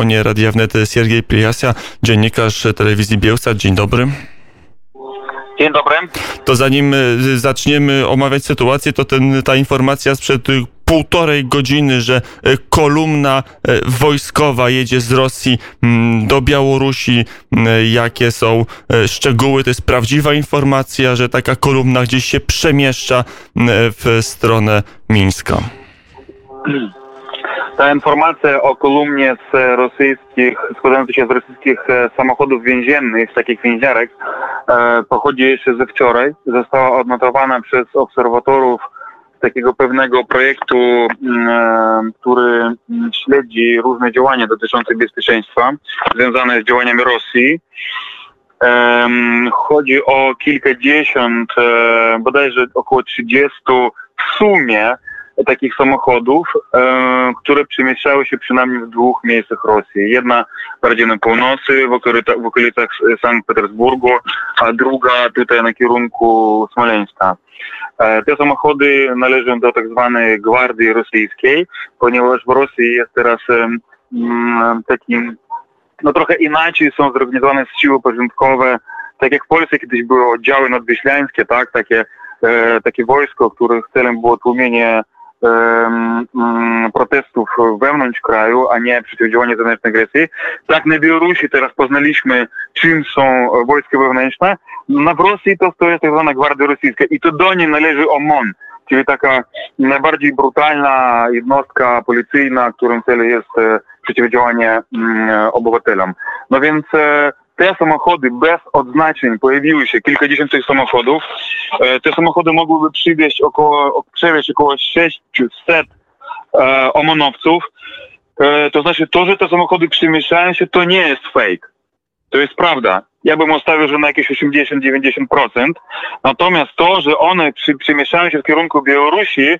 telefonie Radia Wnet Siergiej Pliasia, dziennikarz telewizji Bielsa. Dzień dobry. Dzień dobry. To zanim y, zaczniemy omawiać sytuację, to ten, ta informacja sprzed półtorej godziny, że y, kolumna wojskowa jedzie z Rosji do Białorusi. Jakie są szczegóły? To jest prawdziwa informacja, że taka kolumna gdzieś się przemieszcza w stronę Mińska. Ta informacja o kolumnie z rosyjskich, składającej się z rosyjskich e, samochodów więziennych, takich więziarek, e, pochodzi jeszcze ze wczoraj. Została odnotowana przez obserwatorów takiego pewnego projektu, mm, e, który śledzi różne działania dotyczące bezpieczeństwa związane z działaniami Rosji. Chodzi o kilkadziesiąt, bodajże około 30 w sumie takich samochodów, e, które przemieszczały się przynajmniej w dwóch miejscach Rosji. Jedna bardziej na północy, w, okolicach, w okolicach Sankt Petersburgu, a druga tutaj na kierunku Smoleńska. E, te samochody należą do tak zwanej Gwardii Rosyjskiej, ponieważ w Rosji jest teraz mm, takim, no trochę inaczej są zorganizowane siły porządkowe, tak jak w Polsce kiedyś były oddziały nadwyślańskie, tak, takie, e, takie wojsko, których celem było tłumienie protestów wewnątrz kraju, a nie przeciwdziałanie zewnętrznej agresji. Tak na Białorusi teraz poznaliśmy, czym są wojska wewnętrzne. Na Rosji to, to jest tak zwana Gwardia Rosyjska i to do niej należy OMON, czyli taka najbardziej brutalna jednostka policyjna, którym celem jest e, przeciwdziałanie mm, obywatelom. No więc e, te samochody bez odznaczeń pojawiły się kilkadziesiąt tych samochodów. E, te samochody mogłyby przywieźć około, przewieźć około 600 e, omonowców. E, to znaczy to, że te samochody przemieszczają się, to nie jest fake. To jest prawda. Ja bym ustawił, że na jakieś 80-90%. Natomiast to, że one przy, przemieszczają się w kierunku Białorusi,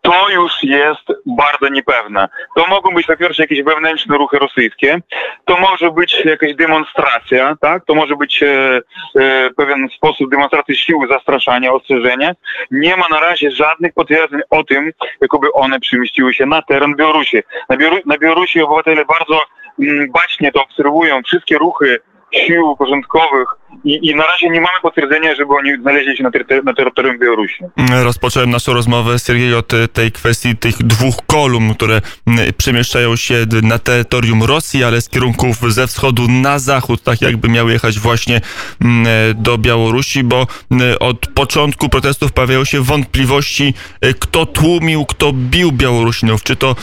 to już jest bardzo niepewne. To mogą być po pierwsze jakieś wewnętrzne ruchy rosyjskie, to może być jakaś demonstracja, tak? To może być e, e, pewien sposób demonstracji siły, zastraszania, ostrzeżenia. Nie ma na razie żadnych potwierdzeń o tym, jakoby one przemieściły się na teren Białorusi. Na, Białoru na Białorusi obywatele bardzo mm, bacznie to obserwują, wszystkie ruchy sił porządkowych i, I, na razie nie mamy potwierdzenia, żeby oni znaleźli się na, tery na terytorium Białorusi. Rozpocząłem naszą rozmowę, Sergiej, od tej kwestii tych dwóch kolumn, które przemieszczają się na terytorium Rosji, ale z kierunków ze wschodu na zachód, tak jakby miały jechać właśnie do Białorusi, bo od początku protestów pojawiają się wątpliwości, e, kto tłumił, kto bił Białorusinów. Czy to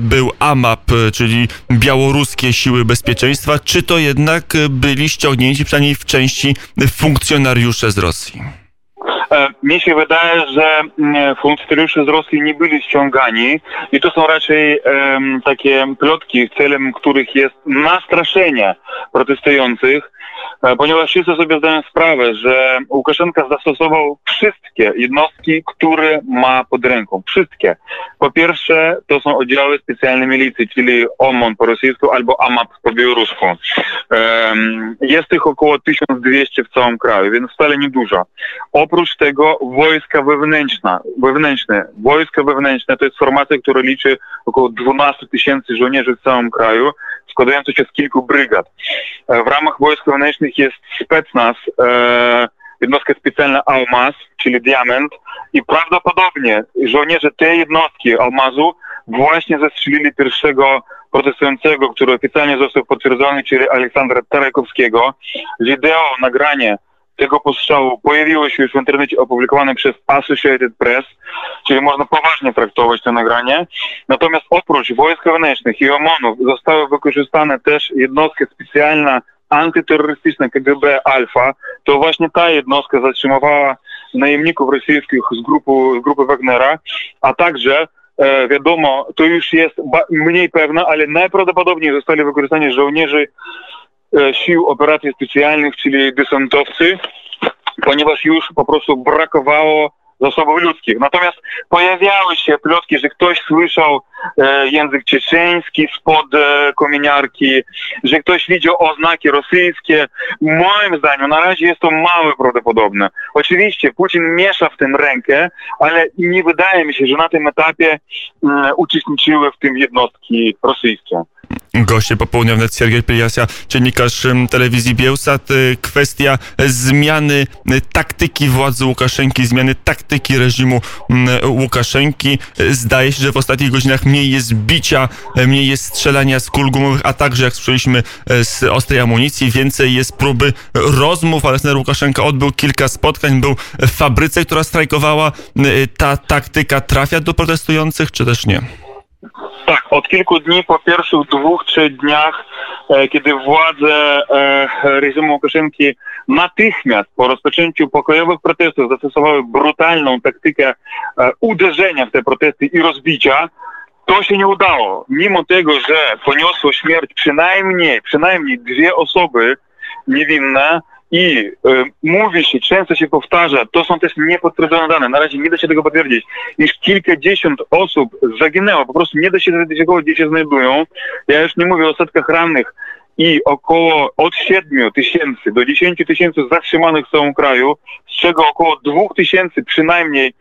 był AMAP, czyli białoruskie siły bezpieczeństwa, czy to jednak byli ściągnięci przynajmniej w części funkcjonariusze z Rosji? E, mnie się wydaje, że mm, funkcjonariusze z Rosji nie byli ściągani i to są raczej um, takie plotki, celem których jest nastraszenie protestujących, ponieważ wszyscy sobie zdają sprawę, że Łukaszenka zastosował wszystkie jednostki, które ma pod ręką. Wszystkie. Po pierwsze, to są oddziały specjalne milicji, czyli OMON po rosyjsku albo AMAP po białorusku. Jest ich około 1200 w całym kraju, więc wcale niedużo. Oprócz tego wojska wewnętrzne. wewnętrzne. Wojska wewnętrzne to jest formacja, która liczy około 12 tysięcy żołnierzy w całym kraju składający się z kilku brygad. E, w ramach wojsk wewnętrznych jest specnaz, e, jednostka specjalna Almaz, czyli diament i prawdopodobnie żołnierze tej jednostki Almazu właśnie zastrzelili pierwszego protestującego, który oficjalnie został potwierdzony, czyli Aleksandra Tarekowskiego. Wideo, nagranie tego postrzału pojawiło się już w internecie opublikowane przez Associated Press, czyli można poważnie traktować to nagranie. Natomiast oprócz wojsk wewnętrznych i OMON-ów zostały wykorzystane też jednostka specjalna antyterrorystyczna KGB Alfa. To właśnie ta jednostka zatrzymowała najemników rosyjskich z, grupu, z grupy Wagnera, a także e, wiadomo, to już jest mniej pewne, ale najprawdopodobniej zostali wykorzystani żołnierze E, sił operacji specjalnych, czyli desantowcy, ponieważ już po prostu brakowało zasobów ludzkich. Natomiast pojawiały się plotki, że ktoś słyszał e, język czeczeński spod e, kominiarki, że ktoś widział oznaki rosyjskie. Moim zdaniem na razie jest to mało prawdopodobne. Oczywiście Putin miesza w tym rękę, ale nie wydaje mi się, że na tym etapie mm, uczestniczyły w tym jednostki rosyjskie. Goście popołudnia wnet Siergiej dziennikarz telewizji Bielsat. Kwestia zmiany taktyki władzy Łukaszenki, zmiany taktyki reżimu Łukaszenki. Zdaje się, że w ostatnich godzinach mniej jest bicia, mniej jest strzelania z kul gumowych, a także, jak słyszeliśmy, z ostrej amunicji. Więcej jest próby rozmów. Aleksander Łukaszenka odbył kilka spotkań, był w fabryce, która strajkowała. Ta taktyka trafia do protestujących, czy też nie? Tak, od kilku dni, po pierwszych dwóch, trzech dniach, e, kiedy władze e, reżimu Łukaszenki natychmiast po rozpoczęciu pokojowych protestów zastosowały brutalną taktykę e, uderzenia w te protesty i rozbicia, to się nie udało. Mimo tego, że poniosło śmierć przynajmniej, przynajmniej dwie osoby niewinne, i y, mówi się, często się powtarza, to są też niepotwierdzone dane, na razie nie da się tego potwierdzić, iż kilkadziesiąt osób zaginęło, po prostu nie da się zidentyfikować, gdzie się znajdują. Ja już nie mówię o setkach rannych i około od 7 tysięcy do 10 tysięcy zatrzymanych w całym kraju, z czego około 2 tysięcy przynajmniej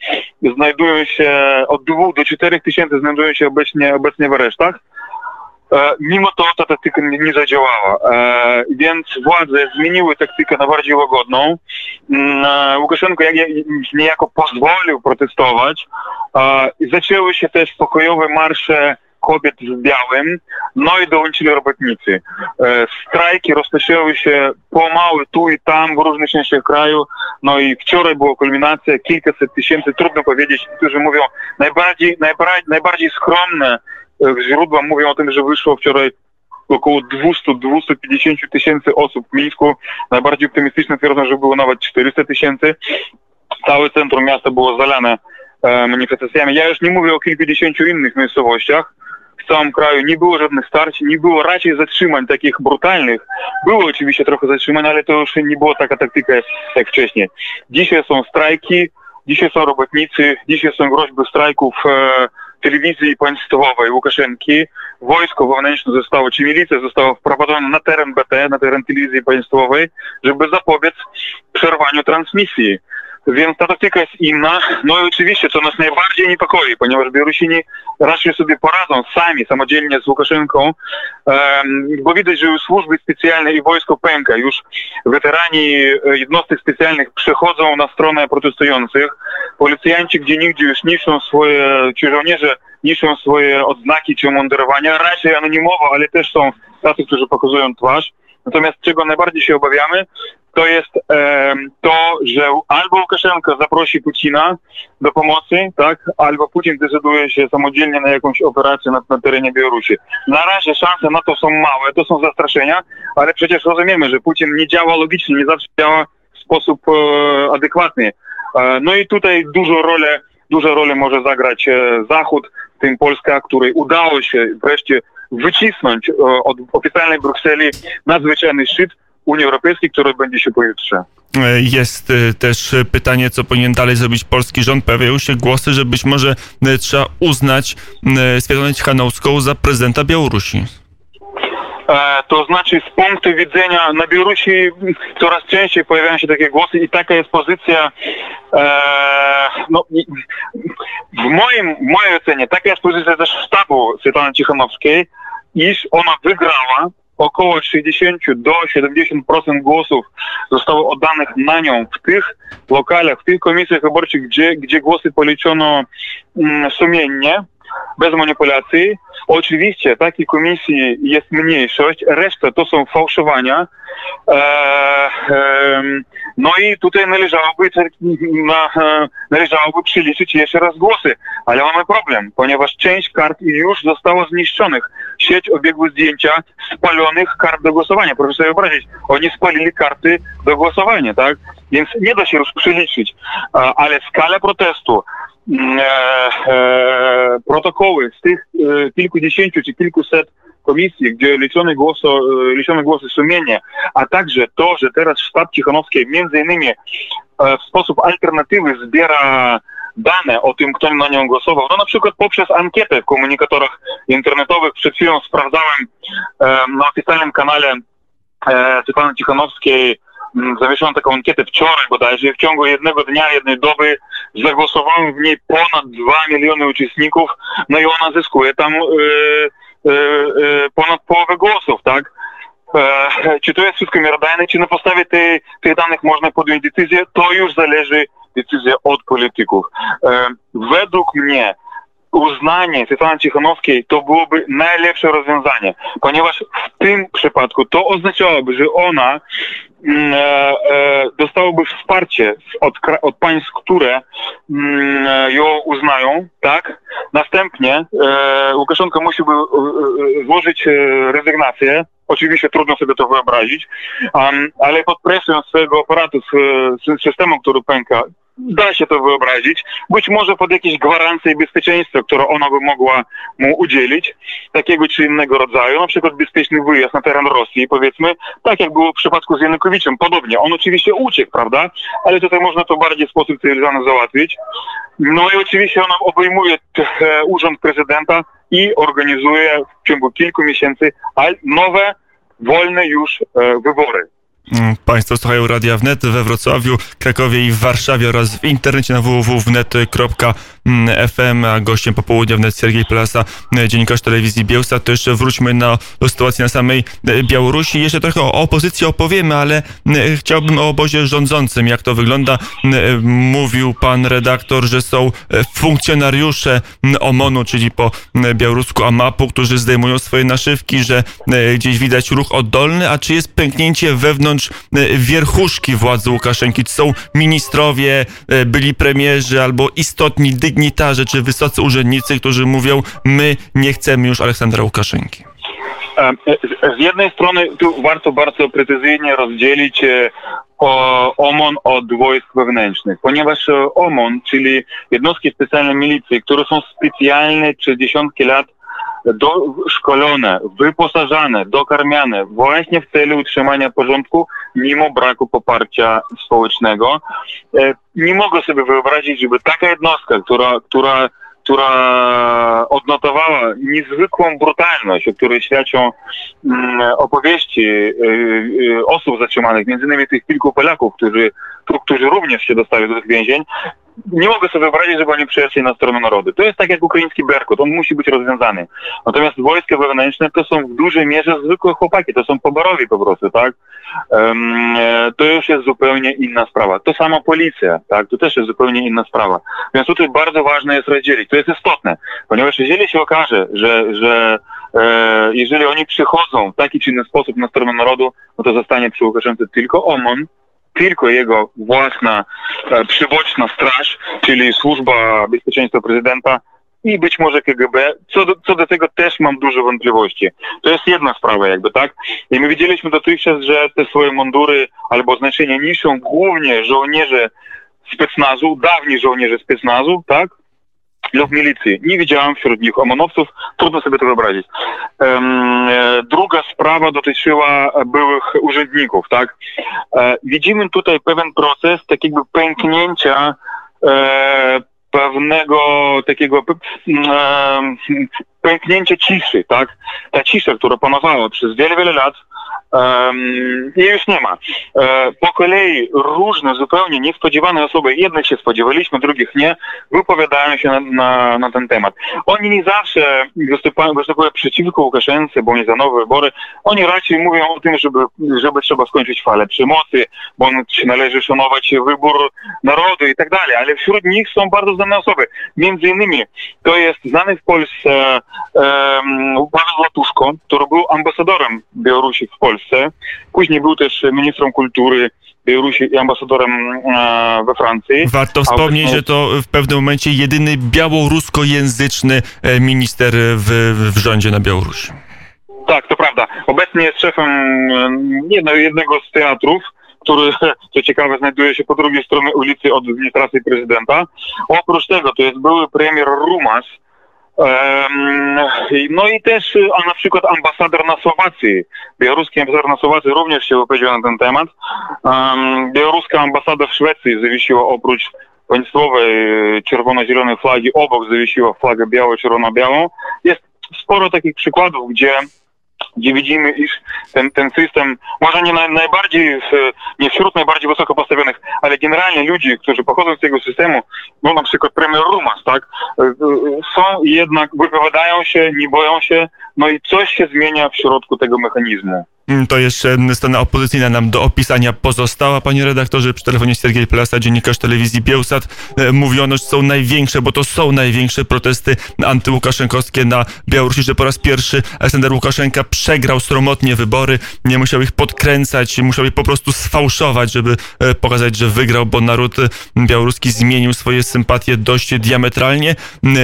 znajdują się, od 2 do 4 tysięcy znajdują się obecnie, obecnie w aresztach. E, mimo to ta taktyka nie zadziałała. E, więc władze zmieniły taktykę na bardziej łagodną. Mm, e, Łukaszenko niejako pozwolił protestować. Zaczęły się też pokojowe marsze kobiet w białym, no i dołączyli robotnicy. Strajki rozpoczęły się pomału tu i tam w różnych częściach kraju, no i wczoraj była kulminacja, kilkaset tysięcy, trudno powiedzieć, którzy mówią najbardziej, najbardziej, najbardziej skromne źródła mówią o tym, że wyszło wczoraj około 200-250 tysięcy osób w Mińsku. Najbardziej optymistyczne twierdzą, że było nawet 400 tysięcy. Całe centrum miasta było zalane e, manifestacjami. Ja już nie mówię o kilkudziesięciu innych miejscowościach. W całym kraju nie było żadnych starć, nie było raczej zatrzymań takich brutalnych. Było oczywiście trochę zatrzymań, ale to już nie była taka taktyka jak wcześniej. Dzisiaj są strajki, dzisiaj są robotnicy, dzisiaj są groźby strajków e, telewizji państwowej Łukaszenki wojsko wewnętrzne zostało, czy milicja została wprowadzona na teren BT, na teren telewizji państwowej, żeby zapobiec przerwaniu transmisji. Więc ta taktyka jest inna. No i oczywiście, co nas najbardziej niepokoi, ponieważ Białorusini raczej sobie poradzą sami, samodzielnie z Łukaszenką, bo widać, że już służby specjalne i wojsko pęka. Już weterani e, jednostek specjalnych przechodzą na stronę protestujących. Policjanci gdzie nigdzie już niszczą swoje, ci żołnierze niszczą swoje odznaki czy mundurowania, raczej anonimowo, ale też są tacy, którzy pokazują twarz. Natomiast czego najbardziej się obawiamy, to jest e, to, że albo Łukaszenko zaprosi Putina do pomocy, tak, albo Putin decyduje się samodzielnie na jakąś operację na, na terenie Białorusi. Na razie szanse na to są małe, to są zastraszenia, ale przecież rozumiemy, że Putin nie działa logicznie, nie zawsze działa w sposób e, adekwatny. E, no i tutaj dużą rolę, dużą rolę może zagrać e, Zachód, w tym Polska, której udało się wreszcie wycisnąć e, od oficjalnej Brukseli nadzwyczajny szczyt, Unii Europejskiej, który będzie się pojutrze. Jest e, też pytanie, co powinien dalej zrobić polski rząd. Pojawiają się głosy, że być może e, trzeba uznać Swietlanę Cichanowską za prezydenta Białorusi. To znaczy z punktu widzenia na Białorusi coraz częściej pojawiają się takie głosy i taka jest pozycja no, w, moim, w mojej ocenie taka jest pozycja też sztabu Swietlany Cichanowskiej, iż ona wygrała około 60 do 70% głosów zostało oddanych na nią w tych lokalach, w tych komisjach wyborczych, gdzie, gdzie głosy policzono mm, sumiennie, bez manipulacji. Oczywiście takiej komisji jest mniejszość, reszta to są fałszowania. E, e, no i tutaj należałoby, na, e, należałoby przeliczyć jeszcze raz głosy, ale mamy problem, ponieważ część kart już została zniszczonych. Sieć obiegły zdjęcia spalonych kart do głosowania. Proszę sobie wyobrazić, oni spalili karty do głosowania, tak? Więc nie da się już przeliczyć, ale skala protestu, mm, e, e, protokoły z tych e, kilkudziesięciu czy kilkuset komisji, gdzie liczone głosy, e, liczone głosy sumienia, a także to, że teraz sztab Cichanowski między innymi e, w sposób alternatywny zbiera dane o tym, kto na nią głosował, no na przykład poprzez ankietę w komunikatorach internetowych, przed chwilą sprawdzałem na oficjalnym kanale Svetlany Cichanowskiej zawieszono taką ankietę wczoraj bodajże w ciągu jednego dnia, jednej doby zagłosowało w niej ponad 2 miliony uczestników, no i ona zyskuje tam ponad połowę głosów, tak? Czy to jest wszystko miarodajne, czy na podstawie tej, tych danych można podjąć decyzję, to już zależy decyzja od polityków. Według mnie uznanie Svetlany Cichanowskiej to byłoby najlepsze rozwiązanie, ponieważ w tym przypadku to oznaczałoby, że ona mm, e, e, dostałaby wsparcie od, od państw, które mm, ją uznają, tak? Następnie e, Łukaszenko musiałby e, e, złożyć e, rezygnację Oczywiście trudno sobie to wyobrazić, um, ale pod presją swojego aparatu, z, z systemu, który pęka, da się to wyobrazić. Być może pod jakieś gwarancje bezpieczeństwa, które ona by mogła mu udzielić, takiego czy innego rodzaju, na przykład bezpieczny wyjazd na teren Rosji, powiedzmy, tak jak było w przypadku z Janukowiczem, podobnie. On oczywiście uciekł, prawda? Ale tutaj można to bardziej w sposób cywilizowany załatwić. No i oczywiście ona obejmuje e, urząd prezydenta i organizuje w ciągu kilku miesięcy nowe, wolne już e, wybory. Mm, państwo słuchają Radia Wnet we Wrocławiu, Krakowie i w Warszawie oraz w internecie na www.wnet.fm, a gościem popołudnia wnet Sergiej Plasa, e, dziennikarz telewizji Bielsa. To jeszcze wróćmy na, do sytuacji na samej e, Białorusi. Jeszcze trochę o opozycji opowiemy, ale e, chciałbym o obozie rządzącym, jak to wygląda. Mówił pan redaktor, że są funkcjonariusze OMON-u, czyli po białorusku AMAP-u, którzy zdejmują swoje naszywki, że gdzieś widać ruch oddolny, a czy jest pęknięcie wewnątrz e, wierchuszki władzy Łukaszenki. Czy są ministrowie, e, byli premierzy albo istotni dygnitarze czy wysocy urzędnicy, którzy mówią, my nie chcemy już Aleksandra Łukaszenki? E, z jednej strony tu warto bardzo precyzyjnie rozdzielić OMON od wojsk wewnętrznych, ponieważ OMON, czyli jednostki specjalne milicji, które są specjalne przez dziesiątki lat doszkolone, wyposażane, dokarmiane właśnie w celu utrzymania porządku, mimo braku poparcia społecznego. E, nie mogę sobie wyobrazić, żeby taka jednostka, która, która która odnotowała niezwykłą brutalność, o której świadczą mm, opowieści y, y, osób zatrzymanych, między innymi tych kilku Polaków, którzy, którzy również się dostali do tych więzień, nie mogę sobie wyobrazić, żeby oni przeszli na stronę narodu. To jest tak jak ukraiński Berkut, on musi być rozwiązany. Natomiast wojska wewnętrzne to są w dużej mierze zwykłe chłopaki, to są poborowi po prostu, tak? Um, to już jest zupełnie inna sprawa. To samo policja, tak? To też jest zupełnie inna sprawa. Więc tutaj bardzo ważne jest rozdzielić. To jest istotne, ponieważ jeżeli się okaże, że, że e, jeżeli oni przychodzą w taki czy inny sposób na stronę narodu, no to zostanie przy Łukaszence tylko OMON, tylko jego własna e, przyboczna straż, czyli służba bezpieczeństwa prezydenta i być może KGB. Co do, co do tego też mam duże wątpliwości. To jest jedna sprawa jakby, tak? I my widzieliśmy dotychczas, że te swoje mundury albo znaczenie niszczą głównie żołnierze specnazu, dawni żołnierze specnazu, tak? Lub milicji. Nie widziałem wśród nich omonowców, trudno sobie to wyobrazić. Um, druga sprawa dotyczyła byłych urzędników, tak? E, widzimy tutaj pewien proces takiego pęknięcia e, pewnego takiego e, pęknięcia ciszy, tak? Ta cisza, która panowała przez wiele, wiele lat, jej już nie ma. E, po kolei różne, zupełnie niespodziewane osoby, jednych się spodziewaliśmy, drugich nie, wypowiadają się na, na, na ten temat. Oni nie zawsze występują, występują przeciwko Łukaszence, bo nie za nowe wybory. Oni raczej mówią o tym, żeby, żeby trzeba skończyć falę przemocy, bo należy szanować wybór narodu i tak dalej, ale wśród nich są bardzo znane osoby. Między innymi to jest znany w Polsce um, Paweł Latuszko, który był ambasadorem Białorusi w Polsce Polsce. Później był też ministrem kultury Białorusi i ambasadorem e, we Francji. Warto wspomnieć, że to w pewnym momencie jedyny białoruskojęzyczny e, minister w, w rządzie na Białorusi. Tak, to prawda. Obecnie jest szefem e, jednego z teatrów, który, co ciekawe, znajduje się po drugiej stronie ulicy od administracji prezydenta. Oprócz tego to jest były premier Rumas, no i też, a na przykład ambasador na Słowacji, białoruski ambasador na Słowacji również się wypowiedział na ten temat. Białoruska ambasada w Szwecji zawiesiła oprócz państwowej czerwono-zielonej flagi obok zawiesiła flagę biało-czerwono-białą. Jest sporo takich przykładów, gdzie gdzie widzimy, iż ten, ten system, może nie na, najbardziej, nie wśród najbardziej wysoko postawionych, ale generalnie ludzi, którzy pochodzą z tego systemu, no na przykład premier Rumas, tak, e, e, są jednak, wypowiadają się, nie boją się, no i coś się zmienia w środku tego mechanizmu. Mm, to jeszcze strona opozycyjna nam do opisania pozostała, panie redaktorze. Przy telefonie Sergiej Plasa, dziennikarz telewizji Bielsat. E, mówiono, że są największe, bo to są największe protesty antyczłukaszenkowskie na Białorusi, że po raz pierwszy Aleksander Łukaszenka przegrał sromotnie wybory, nie musiał ich podkręcać, musiał je po prostu sfałszować, żeby e, pokazać, że wygrał, bo naród białoruski zmienił swoje sympatie dość diametralnie,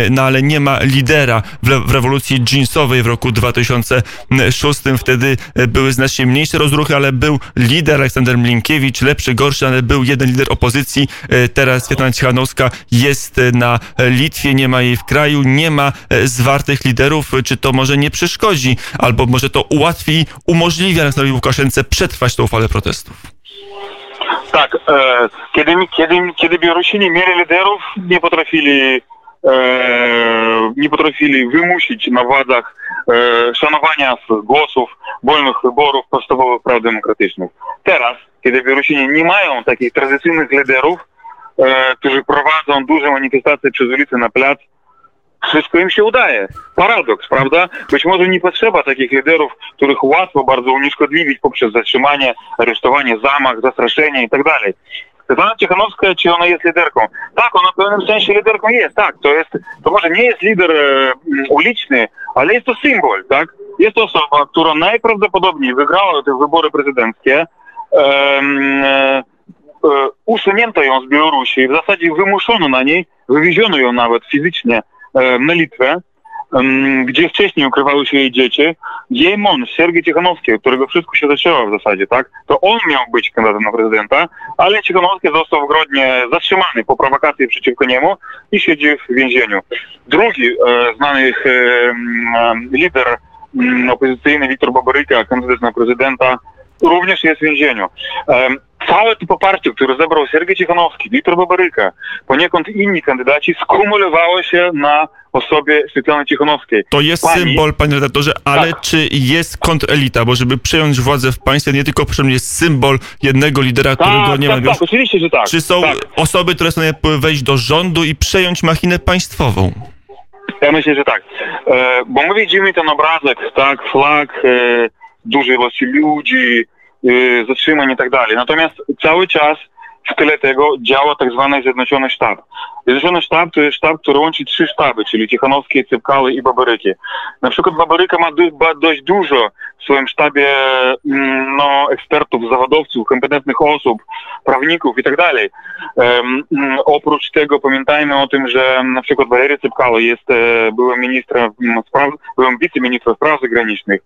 no ale nie ma lidera w rewolucji jeansowej w roku 2006. Wtedy e, były znacznie mniejsze rozruchy, ale był lider Aleksander Mlinkiewicz, lepszy, gorszy, ale był jeden lider opozycji. E, teraz Świetlana Cichanowska jest e, na Litwie, nie ma jej w kraju, nie ma zwartych liderów. Czy to może nie przeszkodzi, albo może to ułatwi, umożliwi Aleksandrowi Łukaszence przetrwać tą falę protestów? Tak, kiedy, kiedy, kiedy Białorusini mieli liderów, nie potrafili nie potrafili wymusić na władzach e, szanowania głosów, wolnych wyborów, podstawowych praw demokratycznych. Teraz, kiedy Białorusini nie mają takich tradycyjnych liderów, e, którzy prowadzą duże manifestacje przez ulice na plac, wszystko im się udaje. Paradoks, prawda? Być może nie potrzeba takich liderów, których łatwo bardzo unieszkodliwić poprzez zatrzymanie, aresztowanie, zamach, zastraszenie i Svetlana Cichanowska, czy ona jest liderką? Tak, ona w pewnym sensie liderką jest, tak. To jest, to może nie jest lider e, uliczny, ale jest to symbol, tak? Jest to osoba, która najprawdopodobniej wygrała te wybory prezydenckie. E, e, usunięto ją z Białorusi, w zasadzie wymuszono na niej, wywieziono ją nawet fizycznie e, na Litwę gdzie wcześniej ukrywały się jej dzieci, jej mąż, Sergiej Cichanowski, którego wszystko się zaczęło w zasadzie, tak? To on miał być kandydatem na prezydenta, ale Cichanowski został w Grodnie zatrzymany po prowokacji przeciwko niemu i siedzi w więzieniu. Drugi e, znany e, lider opozycyjny Wiktor Babaryka, kandydat na prezydenta, również jest w więzieniu. Całe to poparcie, które zebrał Sergiej Cichanowski, Wiktor Babaryka, poniekąd inni kandydaci skumulowało się na osobie Svetlany Cichanowskiej. To jest Pani... symbol, panie redaktorze, ale tak. czy jest kontrelita? Bo żeby przejąć władzę w państwie, nie tylko potrzebny jest symbol jednego lidera, tak, którego nie tak, ma. Tak, oczywiście, że tak. Czy są tak. osoby, które są wejść do rządu i przejąć machinę państwową? Ja myślę, że tak. E, bo my widzimy ten obrazek, tak, flag, e, dużej ilości ludzi, zatrzymań i tak dalej. Natomiast cały czas w tyle tego działa tak zwany Zjednoczony Sztab. Zjednoczony Sztab to jest sztab, który łączy trzy sztaby, czyli Cichanowskie, Cypkały i Babaryki. Na przykład Babaryka ma dość dużo w swoim sztabie mm, no, ekspertów, zawodowców, kompetentnych osób, prawników i tak dalej. Um, oprócz tego pamiętajmy o tym, że na przykład Walery Cypkały jest e, byłym ministrem spraw, byłym wiceministrem spraw zagranicznych.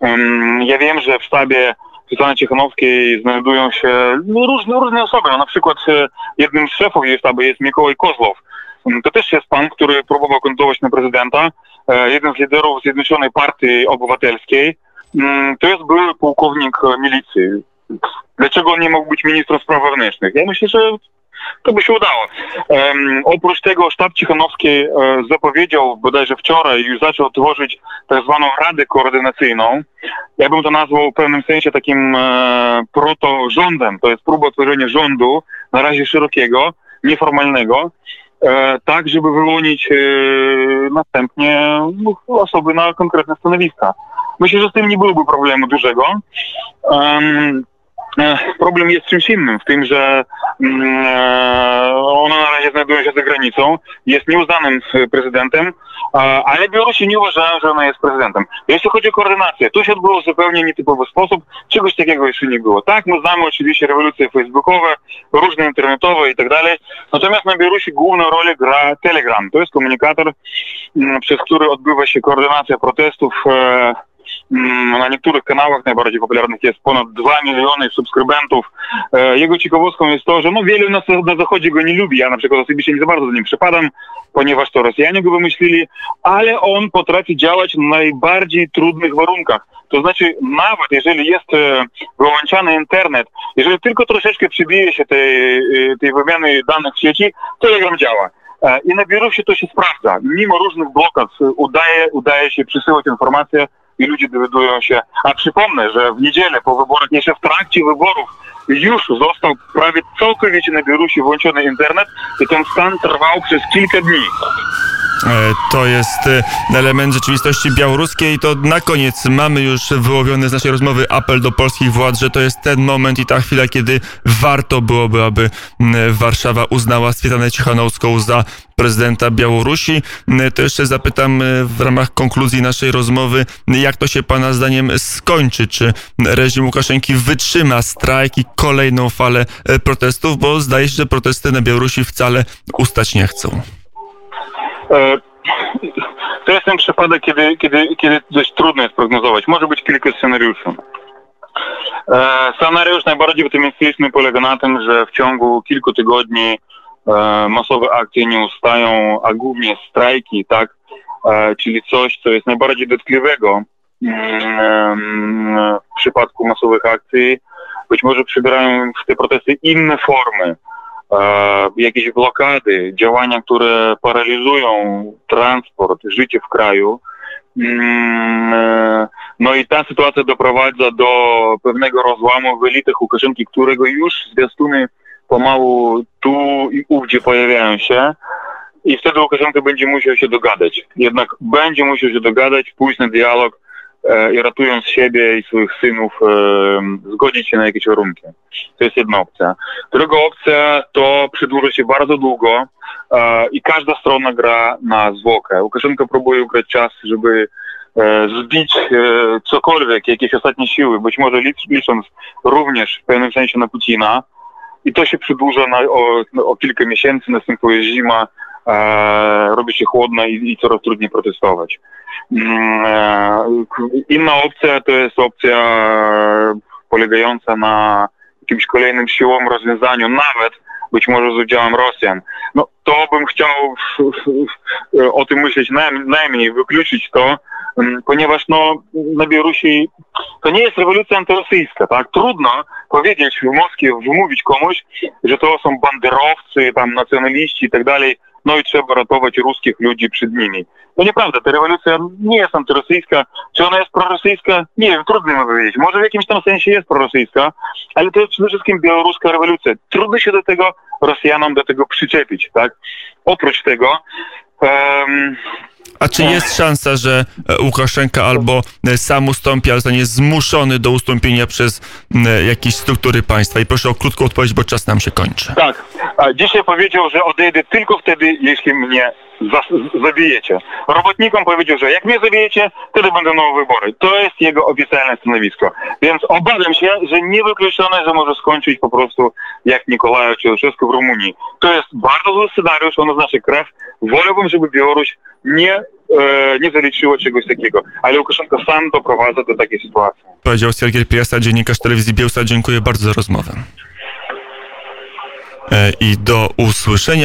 Um, ja wiem, że w sztabie Svetlany Cichanowskiej znajdują się no, różne, różne osoby. No, na przykład e, jednym z szefów jej sztabu jest Mikołaj Kozłow. Mm, to też jest pan, który próbował kandydować na prezydenta. E, jeden z liderów Zjednoczonej Partii Obywatelskiej. Mm, to jest były pułkownik milicji. Dlaczego on nie mógł być ministrem spraw wewnętrznych? Ja myślę, że to by się udało. Um, oprócz tego sztab Cichanowski e, zapowiedział bodajże wczoraj już zaczął tworzyć tak zwaną Radę Koordynacyjną. Ja bym to nazwał w pewnym sensie takim e, proto-rządem. To jest próba tworzenia rządu, na razie szerokiego, nieformalnego, e, tak żeby wyłonić e, następnie no, osoby na konkretne stanowiska. Myślę, że z tym nie byłoby problemu dużego. Um, Problem jest czymś innym, w tym, że mm, e, ona na razie znajduje się za granicą, jest nieuznanym prezydentem, ale Białorusi nie uważają, że ona jest prezydentem. Jeśli chodzi o koordynację, to się odbyło w zupełnie nietypowy sposób, czegoś takiego jeszcze nie było. Tak, my znamy oczywiście rewolucje facebookowe, różne internetowe i tak dalej, natomiast na Białorusi główną rolę gra Telegram. To jest komunikator, mm, przez który odbywa się koordynacja protestów e, na niektórych kanałach najbardziej popularnych jest ponad 2 miliony subskrybentów. E, Jego ciekawostką jest to, że no wielu nas na zachodzie go nie lubi. Ja na przykład osobiście nie za bardzo do nim przypadam, ponieważ to Rosjanie go wymyślili, ale on potrafi działać na najbardziej trudnych warunkach. To znaczy, nawet jeżeli jest e, wyłączany internet, jeżeli tylko troszeczkę przybije się tej, e, tej wymiany danych w sieci, Telegram działa. I na Białorusi to się sprawdza. Mimo różnych blokad udaje, udaje się przysyłać informacje i ludzie dowiadują się. A przypomnę, że w niedzielę po wyborach, jeszcze w trakcie wyborów, już został prawie całkowicie na Białorusi włączony internet i ten stan trwał przez kilka dni. E, To jest e, element rzeczywistości białoruskiej. To na koniec mamy już wyłowiony z naszej rozmowy apel do polskich władz, że to jest ten moment i ta chwila, kiedy warto byłoby, aby Warszawa uznała Swietanę Cichanowską za prezydenta Białorusi. M, To jeszcze zapytam e, w ramach konkluzji naszej rozmowy, jak to się pana zdaniem skończy? Czy reżim Łukaszenki wytrzyma strajk i kolejną falę e, protestów? Bo zdaje się, że protesty na Białorusi wcale ustać nie chcą. E, To jest ten przypadek, kiedy, kiedy, kiedy dość trudno jest prognozować. Może być kilka scenariuszy. E, Scenariusz najbardziej optymistyczny polega na tym, że w ciągu kilku tygodni e, masowe akcje nie ustają, a głównie strajki, tak? Czyli coś, co jest najbardziej dotkliwego mm, em, w przypadku masowych akcji. Być może przybierają w te protesty inne formy jakieś blokady, działania, które paraliżują transport, życie w kraju. Mm, e, No i ta sytuacja doprowadza do pewnego rozłamu w elitach Łukaszenki, którego już zwiastuny pomału tu i ówdzie pojawiają się. I wtedy Łukaszenka będzie musiał się dogadać. Jednak będzie musiał się dogadać, pójść na dialog e, i ratując siebie i swoich synów, e, zgodzić się na jakieś warunki. To jest jedna opcja. Druga opcja to przedłuży się bardzo długo e, i każda strona gra na zwłokę. Łukaszenko próbuje ugrać czas, żeby e, zbić e, cokolwiek, jakieś ostatnie siły, być może licz, licząc również w pewnym sensie na Putina. I to się przedłuża na, o, o kilka miesięcy, następuje zima, e, robi się chłodno i, i coraz trudniej protestować. Mm, e, inna opcja to jest opcja e, polegająca na jakimś kolejnym siłowym rozwiązaniu, nawet być może z udziałem Rosjan. No to bym chciał o tym myśleć najm- najmniej, wykluczyć to, mm, ponieważ no, na Białorusi to nie jest rewolucja antyrosyjska, tak? Trudno powiedzieć w Moskwie, wymówić komuś, że to są banderowcy, tam nacjonaliści i tak dalej, no i trzeba ratować ruskich ludzi przed nimi. To nieprawda, ta rewolucja nie jest antyrosyjska. Czy ona jest prorosyjska? Nie wiem, trudno mi powiedzieć. Może w jakimś tam sensie jest prorosyjska, ale to jest przede wszystkim białoruska rewolucja. Trudno się do tego Rosjanom do tego przyczepić, tak? Oprócz tego em, A czy jest szansa, że e, Łukaszenka albo e, sam ustąpi, ale zostanie zmuszony do ustąpienia przez m, jakieś struktury państwa? I proszę o krótką odpowiedź, bo czas nam się kończy. Tak. A dzisiaj powiedział, że odejdę tylko wtedy, jeśli mnie zabijecie. Robotnikom powiedział, że jak mnie zabijecie, wtedy będą nowe wybory. To jest jego oficjalne stanowisko. Więc obawiam się, że niewykluczone, że może skończyć po prostu jak Nikolaju Ceausescu w Rumunii. To jest bardzo zły scenariusz, on oznacza krew. Wolałbym, żeby Białoruś nie, e, nie zaliczyła czegoś takiego. Ale Łukaszenko sam doprowadza do takiej sytuacji. Powiedział Sergiej Piasa, dziennikarz telewizji Bielsa. Dziękuję bardzo za rozmowę. E, I do usłyszenia.